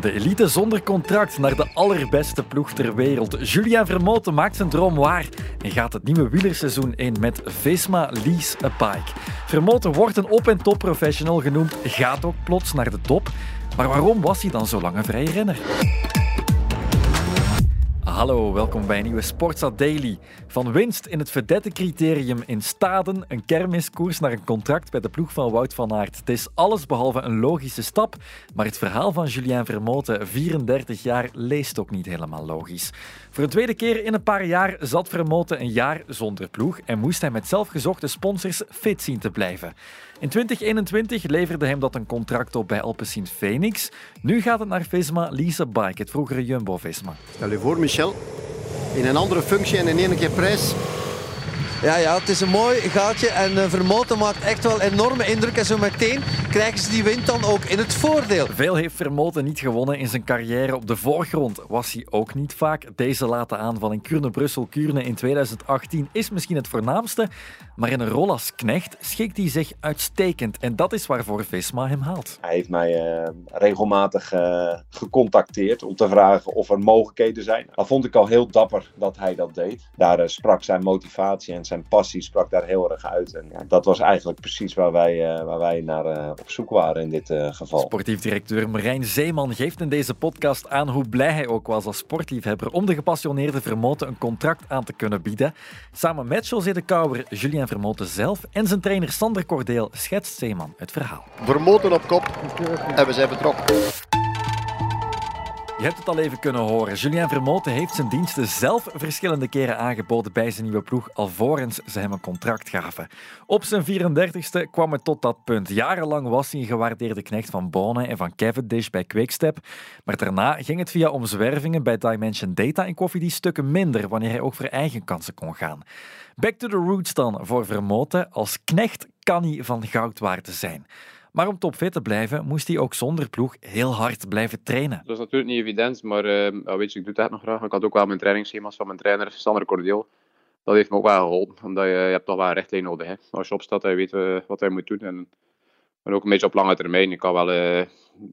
Van de elite zonder contract naar de allerbeste ploeg ter wereld. Julien Vermoten maakt zijn droom waar en gaat het nieuwe wielerseizoen in met Vesma Lease a Bike. Vermoten wordt een op- en top professional genoemd, gaat ook plots naar de top. Maar waarom was hij dan zo lang een vrije renner? Hallo, welkom bij een nieuwe Sportsa Daily. Van winst in het vedette-criterium in Staden, een kermiskoers naar een contract bij de ploeg van Wout van Aert. Het is alles behalve een logische stap, maar het verhaal van Julien Vermoten, 34 jaar, leest ook niet helemaal logisch. Voor een tweede keer in een paar jaar zat Vermoten een jaar zonder ploeg en moest hij met zelfgezochte sponsors fit zien te blijven. In 2021 leverde hem dat een contract op bij Alpecin Phoenix. Nu gaat het naar Visma Lisa Bike, het vroegere Jumbo-Visma. Stel je voor, Michel, in een andere functie en in één keer prijs. Ja, ja, het is een mooi gaatje en uh, Vermoten maakt echt wel enorme indruk. En zo meteen krijgen ze die wind dan ook in het voordeel. Veel heeft Vermoten niet gewonnen in zijn carrière. Op de voorgrond was hij ook niet vaak. Deze late aanval in Kuurne-Brussel-Kuurne in 2018 is misschien het voornaamste. Maar in een rol als knecht schikt hij zich uitstekend. En dat is waarvoor Visma hem haalt. Hij heeft mij uh, regelmatig uh, gecontacteerd om te vragen of er mogelijkheden zijn. Dat vond ik al heel dapper dat hij dat deed. Daar sprak zijn motivatie en zijn passie sprak daar heel erg uit. En ja, dat was eigenlijk precies waar wij, uh, waar wij naar uh, op zoek waren in dit uh, geval. Sportief directeur Marijn Zeeman geeft in deze podcast aan hoe blij hij ook was als sportliefhebber om de gepassioneerde Vermoten een contract aan te kunnen bieden. Samen met José de Kouwer, Julien Vermoten zelf en zijn trainer Sander Cordeel schetst Zeeman het verhaal. Vermoten op kop en we zijn vertrokken. Je hebt het al even kunnen horen. Julien Vermoten heeft zijn diensten zelf verschillende keren aangeboden bij zijn nieuwe ploeg, alvorens ze hem een contract gaven. Op zijn 34ste kwam het tot dat punt. Jarenlang was hij een gewaardeerde knecht van Bonen en van Cavendish bij Quickstep. Maar daarna ging het via omzwervingen bij Dimension Data en Koffie die stukken minder, wanneer hij ook voor eigen kansen kon gaan. Back to the roots dan voor Vermoten. Als knecht kan hij van goud waard zijn. Maar om topfit te blijven, moest hij ook zonder ploeg heel hard blijven trainen. Dat is natuurlijk niet evident, maar ja, weet je, ik doe echt nog graag. Ik had ook wel mijn trainingsschema's van mijn trainer, Sander Cordeel. Dat heeft me ook wel geholpen, omdat je, je hebt toch wel een richtlijn nodig. Hè. Als je opstaat, je weet uh, wat hij moet doen. En, ook een beetje op lange termijn. Je kan wel uh,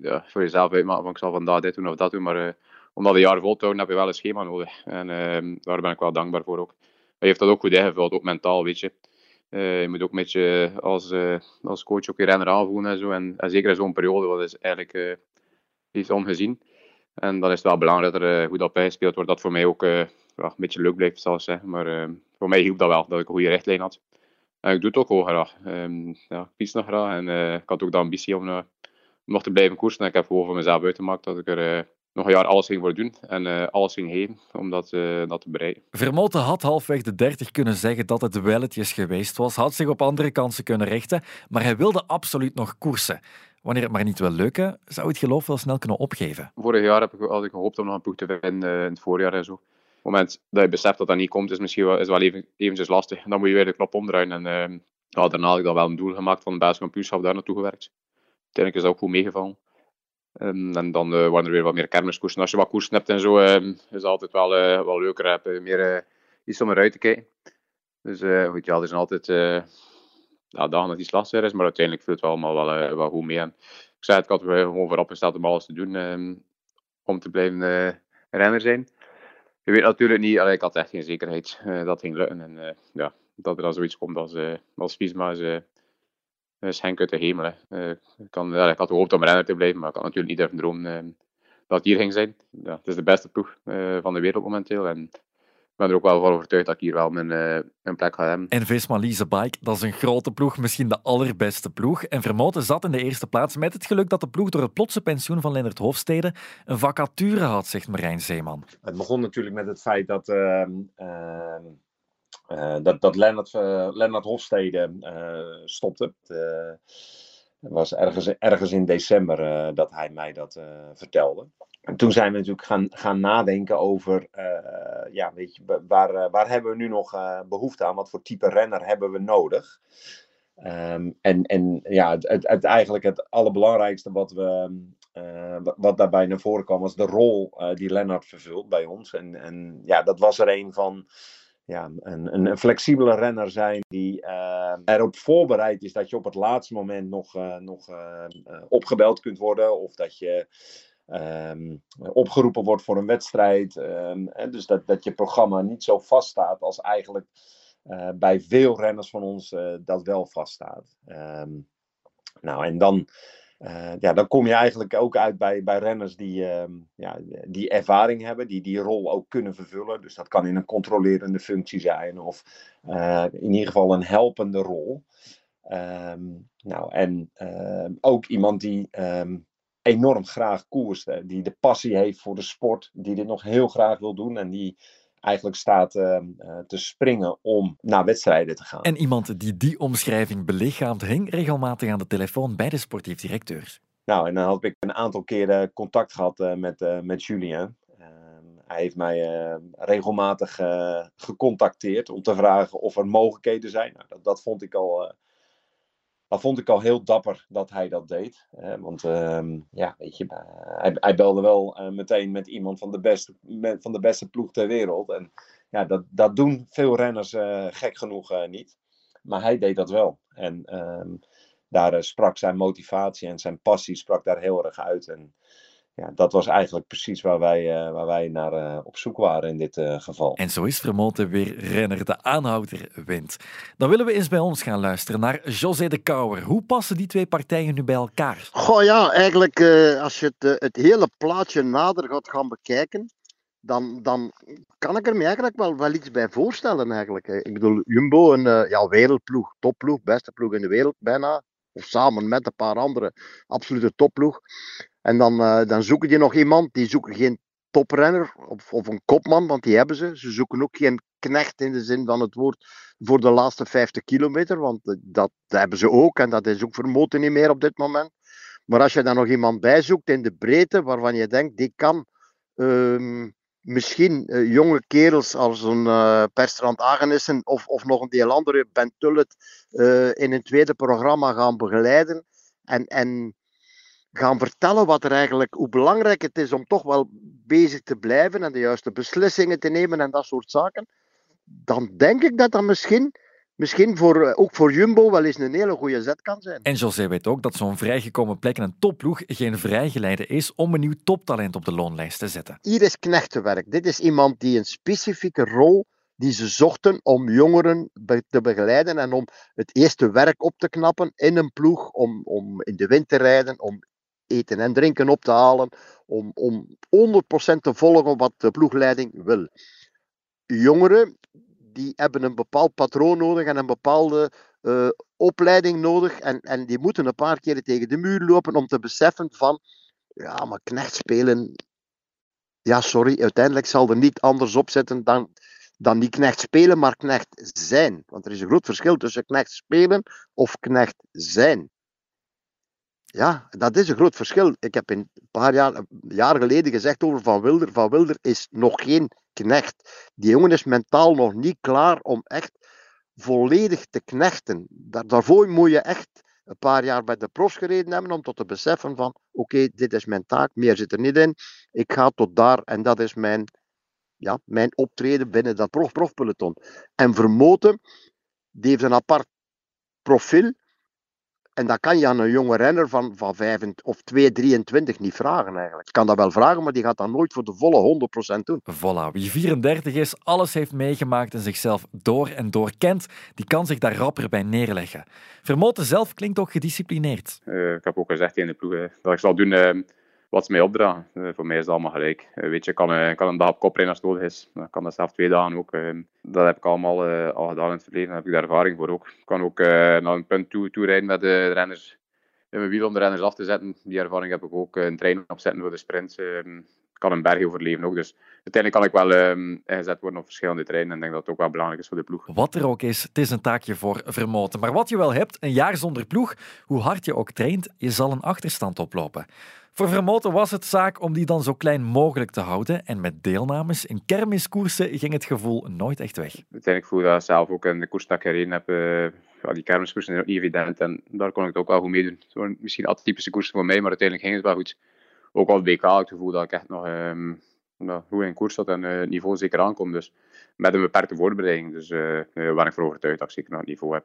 ja, voor jezelf uitmaken van ik zal vandaag dit doen of dat doen, maar om dat een jaar vol te heb je wel een schema nodig. En ehm, daar ben ik wel dankbaar voor ook. Hij heeft dat ook goed ingevuld, ook mentaal, weet je. Uh, je moet ook een beetje als, uh, als coach ook je renner aanvoelen en zo. En, zeker in zo'n periode, dat is eigenlijk iets ongezien. En dan is het wel belangrijk dat er goed op bijgespeeld wordt. Dat voor mij ook ja, een beetje leuk blijft, zeggen. Maar voor mij hielp dat wel, dat ik een goede richtlijn had. En ik doe het ook wel graag. Um, ja, ik fiets nog graag. En ik had ook de ambitie om nog te blijven koersen. En ik heb gewoon voor mezelf uitgemaakt dat ik er nog een jaar alles ging voor doen en uh, alles ging geven om dat, uh, dat te bereiken. Vermoten had halfweg de 30 kunnen zeggen dat het welletjes geweest was, had zich op andere kansen kunnen richten, maar hij wilde absoluut nog koersen. Wanneer het maar niet wil lukken, zou het geloof wel snel kunnen opgeven. Vorig jaar heb ik, had ik gehoopt om nog een ploeg te vinden uh, in het voorjaar en zo. Op het moment dat je beseft dat dat niet komt, is misschien wel, is wel even, eventjes lastig. Dan moet je weer de knop omdraaien. En ja, daarna had ik dan wel een doel gemaakt van een basiskampioenschap, daar naartoe gewerkt. Uiteindelijk is dat ook goed meegevallen. Um, en dan uh, waren er weer wat meer kermiskoersen. Als je wat koersen hebt en zo, um, is het altijd wel, uh, wel leuker. Heb meer uh, iets om eruit te kijken. Dus goed, ja, er zijn altijd ja, dagen dat iets lastiger is, maar uiteindelijk viel het allemaal wel, wel goed mee. Ik zei het, ik had er gewoon voorop gesteld om alles te doen um, om te blijven renner zijn. Je weet natuurlijk niet, allee, ik had echt geen zekerheid dat ging lukken. En ja, dat er dan zoiets komt als, als Visma is schenk uit de hemel. Uh, ik, kan, ja, ik had gehoopt om renner te blijven, maar ik had natuurlijk niet durven dromen uh, dat het hier ging zijn. Ja, het is de beste ploeg uh, van de wereld momenteel. En ik ben er ook wel van overtuigd dat ik hier wel mijn, mijn plek ga hebben. En Visma Lease Bike, dat is een grote ploeg, misschien de allerbeste ploeg. En Vermoten zat in de eerste plaats met het geluk dat de ploeg door het plotse pensioen van Lennart Hofstede een vacature had, zegt Marijn Zeeman. Het begon natuurlijk met het feit dat ehm, uh, dat, dat Lennart, uh, Lennart Hofstede uh, stopte. Het was ergens, ergens in december dat hij mij dat vertelde. En toen zijn we natuurlijk gaan, gaan nadenken over, ja, weet je, waar, waar hebben we nu nog behoefte aan? Wat voor type renner hebben we nodig? Um, en, en ja, het, het, het, eigenlijk het allerbelangrijkste wat, we, wat daarbij naar voren kwam, was de rol die Lennart vervult bij ons. En, en ja, dat was er een van ja, een, een, flexibele renner zijn die uh, erop voorbereid is dat je op het laatste moment nog, uh, nog uh, opgebeld kunt worden. Of dat je ehm, opgeroepen wordt voor een wedstrijd. Ehm, dus dat, dat je programma niet zo vaststaat als eigenlijk bij veel renners van ons dat wel vaststaat. Um, nou, en dan, uh, ja, dan kom je eigenlijk ook uit bij, bij renners die, ja, die ervaring hebben, die die rol ook kunnen vervullen. Dus dat kan in een controlerende functie zijn of in ieder geval een helpende rol. Um, nou, en ook iemand die enorm graag koerst, die de passie heeft voor de sport, die dit nog heel graag wil doen en die eigenlijk staat uh, te springen om naar wedstrijden te gaan. En iemand die die omschrijving belichaamt, hing regelmatig aan de telefoon bij de sportief directeur. Nou, en dan had ik een aantal keren contact gehad uh, met, uh, met Julien. Ehm, hij heeft mij regelmatig gecontacteerd om te vragen of er mogelijkheden zijn. Nou, dat, dat vond ik al dat vond ik al heel dapper dat hij dat deed. Want uh, ja, weet je, hij, hij belde wel uh, meteen met iemand van de, beste, van de beste ploeg ter wereld. En ja, dat, dat doen veel renners uh, gek genoeg niet. Maar hij deed dat wel. En um, daar sprak zijn motivatie en zijn passie sprak daar heel erg uit. En ja, dat was eigenlijk precies waar wij, uh, waar wij naar uh, op zoek waren in dit uh, geval. En zo is Vermoten weer renner de aanhouder wint. Dan willen we eens bij ons gaan luisteren naar José de Kouwer. Hoe passen die twee partijen nu bij elkaar? Goh ja, eigenlijk als je het, het hele plaatje nader gaat gaan bekijken, dan, dan kan ik er me eigenlijk wel, wel iets bij voorstellen eigenlijk. Ik bedoel, Jumbo, een ja, wereldploeg, topploeg, beste ploeg in de wereld bijna. Of samen met een paar andere, absolute topploeg. En dan, uh, dan zoeken die nog iemand, die zoeken geen toprenner of, of een kopman, want die hebben ze. Ze zoeken ook geen knecht in de zin van het woord voor de laatste 50 kilometer, want dat, dat hebben ze ook en dat is ook vermoten niet meer op dit moment. Maar als je dan nog iemand bijzoekt in de breedte waarvan je denkt, die kan uh, misschien uh, jonge kerels als een uh, Perstrand Agenissen of, of nog een deel andere, Ben Tullet, in een tweede programma gaan begeleiden. En, en gaan vertellen wat er eigenlijk, hoe belangrijk het is om toch wel bezig te blijven en de juiste beslissingen te nemen en dat soort zaken, dan denk ik dat dat misschien, misschien voor, eh, ook voor Jumbo wel eens een hele goede zet kan zijn. En José weet ook dat zo'n vrijgekomen plek in een topploeg geen vrijgeleide is om een nieuw toptalent op de loonlijst te zetten. Hier is knechtenwerk. Dit is iemand die een specifieke rol die ze zochten om jongeren te begeleiden en om het eerste werk op te knappen in een ploeg, om, om in de wind te rijden, om eten en drinken op te halen, om, om 100% te volgen wat de ploegleiding wil. Jongeren die hebben een bepaald patroon nodig en een bepaalde uh, opleiding nodig en, en die moeten een paar keer tegen de muur lopen om te beseffen van, ja, maar knecht spelen, ja sorry, uiteindelijk zal er niet anders op zitten dan, dan niet knecht spelen, maar knecht zijn. Want er is een groot verschil tussen knecht spelen of knecht zijn. Ja, dat is een groot verschil. Ik heb een paar jaar, jaar geleden gezegd over Van Wilder. Van Wilder is nog geen knecht. Die jongen is mentaal nog niet klaar om echt volledig te knechten. Daar, daarvoor moet je echt een paar jaar bij de profs gereden hebben om tot te beseffen van oké, dit is mijn taak, meer zit er niet in. Ik ga tot daar en dat is mijn, ja, mijn optreden binnen dat prof-profpeloton. En Vermoten, die heeft een apart profiel en dat kan je aan een jonge renner van, van 5 of 2, 23 niet vragen eigenlijk. Je kan dat wel vragen, maar die gaat dat nooit voor de volle 100% doen. Voilà, wie 34 is, alles heeft meegemaakt en zichzelf door en door kent, die kan zich daar rapper bij neerleggen. Vermoten zelf klinkt ook gedisciplineerd. Uh, ik heb ook gezegd in de ploeg dat ik zal doen uh, wat ze mij opdragen. Uh, voor mij is het allemaal gelijk. weet je, ik kan, kan een dag op kop als het nodig is. Ik kan dat zelf twee dagen ook. dat heb ik allemaal al gedaan in het verleden. Daar heb ik daar ervaring voor ook. Ik kan ook naar een punt toe, toe rijden met de renners in mijn wiel om de renners af te zetten. Die ervaring heb ik ook. een trein opzetten voor de sprints. Kan een berg overleven ook. Dus uiteindelijk kan ik wel um, ingezet worden op verschillende terreinen. En ik denk dat het ook wel belangrijk is voor de ploeg. Wat er ook is, het is een taakje voor Vermoten. Maar wat je wel hebt, een jaar zonder ploeg, hoe hard je ook traint, je zal een achterstand oplopen. Voor Vermoten was het zaak om die dan zo klein mogelijk te houden. En met deelnames in kermiskoersen ging het gevoel nooit echt weg. Uiteindelijk voel ik dat zelf ook in de koers dat ik gereden heb. Uh, die kermiskoersen zijn ook evident. En daar kon ik het ook wel goed mee doen. Zo, misschien atypische koersen voor mij, maar uiteindelijk ging het wel goed. Ook al WK had ik het gevoel dat ik echt nog um, nou, goed in koers zat en uh, het niveau zeker aankom. Dus met een beperkte voorbereiding. Dus uh, waar ik voor overtuigd dat ik zeker nog het niveau heb.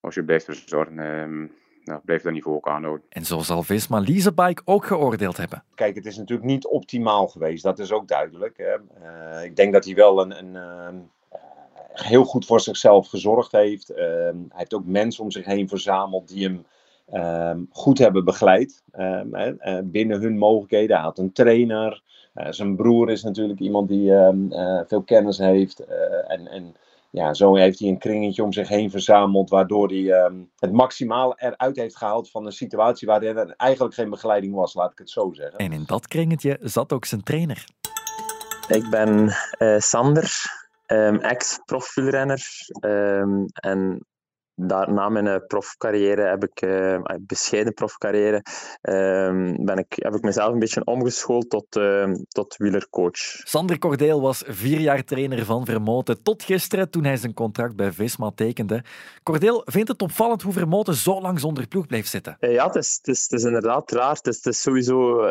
als je blijft verzorgen. Um, ja, blijf dat niveau ook aanhouden. En zo zal Visma Leasebike ook geoordeeld hebben. Kijk, het is natuurlijk niet optimaal geweest, dat is ook duidelijk. Hè. Uh, ik denk dat hij wel een, een uh, heel goed voor zichzelf gezorgd heeft. Uh, hij heeft ook mensen om zich heen verzameld die hem ehm, goed hebben begeleid ehm, binnen hun mogelijkheden. Hij had een trainer. zijn broer is natuurlijk iemand die veel kennis heeft. en, en ja, zo heeft hij een kringetje om zich heen verzameld, waardoor hij het maximaal eruit heeft gehaald van een situatie waar er eigenlijk geen begeleiding was, laat ik het zo zeggen. En in dat kringetje zat ook zijn trainer. Ik ben uh, Sander, um, ex-profwielrenner um, en daar, na mijn eh, profcarrière heb ik, uh, bescheiden profcarrière, uh, ben ik, heb ik mezelf een beetje omgeschoold tot, uh, tot wielercoach. Sander Cordeel was vier jaar trainer van Vermoten tot gisteren toen hij zijn contract bij Visma tekende. Cordeel vindt het opvallend hoe Vermoten zo lang zonder ploeg bleef zitten. ja, het is, het, is, het is inderdaad raar. Het is, het is sowieso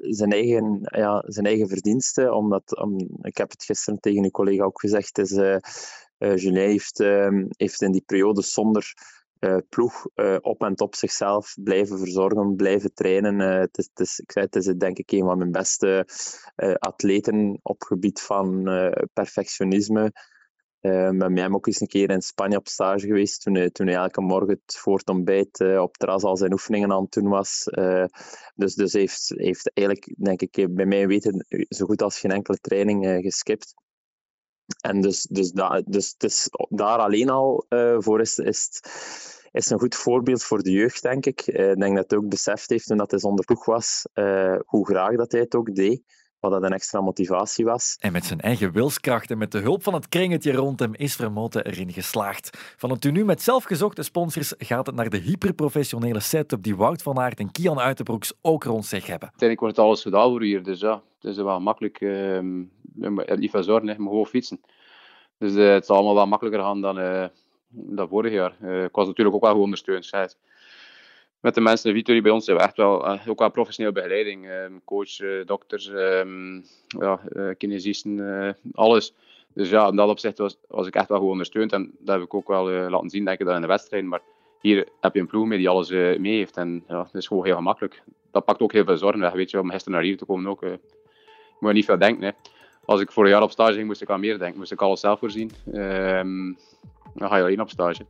zijn, eigen, ja, zijn eigen verdienste. Omdat, om, ik heb het gisteren tegen uw collega ook gezegd, is uh, Julien heeft, uh, heeft in die periode zonder uh, ploeg uh, op en top zichzelf blijven verzorgen, blijven trainen. het, is, het, is, ik zei, het is denk ik een van mijn beste atleten op gebied van perfectionisme. met mij ook eens een keer in Spanje op stage geweest, toen hij, toen elke morgen het voor het ontbijt op het terras al zijn oefeningen aan het doen was. dus dus heeft, heeft eigenlijk, denk ik, bij mij weten zo goed als geen enkele training geskipt. En dus, dus, dus daar alleen al uh, voor is, is, een goed voorbeeld voor de jeugd, denk ik. Uh, ik denk dat hij ook beseft heeft toen dat hij zonder was, uh, hoe graag dat hij het ook deed wat dat een extra motivatie was. En met zijn eigen wilskracht en met de hulp van het kringetje rond hem is Vermoten erin geslaagd. Van een tenue met zelfgezochte sponsors gaat het naar de hyperprofessionele setup die Wout van Aert en Kian Uitenbroeks ook rond zich hebben. Uiteindelijk wordt alles gedaan voor hier, dus ja, het is wel makkelijk. Uh, niet veel zorgen, maar gewoon fietsen. Dus uh, het zal allemaal wel makkelijker gaan dan, uh, dan vorig jaar. Uh, ik was natuurlijk ook wel goed ondersteund met de mensen in die bij ons hebben we echt wel uh, ook wel professionele begeleiding. Uh, coach, uh, dokters, um, ja, kinesisten, alles. Dus ja, in dat opzicht was, was ik echt wel goed ondersteund. En dat heb ik ook wel laten zien, denk ik, dat in de wedstrijd. Maar hier heb je een ploeg mee die alles mee heeft. En ja, dat is gewoon heel gemakkelijk. Dat pakt ook heel veel zorgen. Weet je, om gisteren naar hier te komen ook. je moet niet veel denken. Hè. Als ik een jaar op stage ging, moest ik aan meer denken. Moest ik alles zelf voorzien. Um, dan ga je alleen op stage.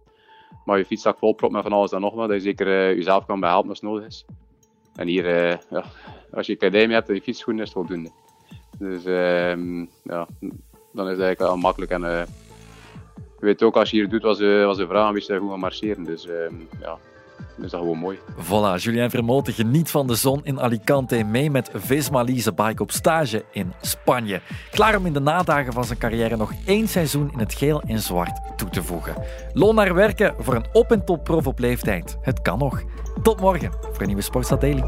Maar je fietszak vol prop met van alles en nog wat, dat je zeker uh, jezelf kan behelpen als het nodig is. En hier, uh, ja, als je academie hebt en je fietsschoenen, is het voldoende. Dus uh, ja, dan is het eigenlijk wel makkelijk. En uh, je weet ook, als je hier doet wat ze, wat ze vragen, wist goed gaan marcheren. Dus ehm, ja, is dat mooi. Voilà, Julien Vermoten geniet van de zon in Alicante mee met Visma Lease Bike op stage in Spanje. Klaar om in de nadagen van zijn carrière nog één seizoen in het geel en zwart toe te voegen. Loon naar werken voor een op- en top prof op leeftijd. Het kan nog. Tot morgen voor een nieuwe Sportstad Daily.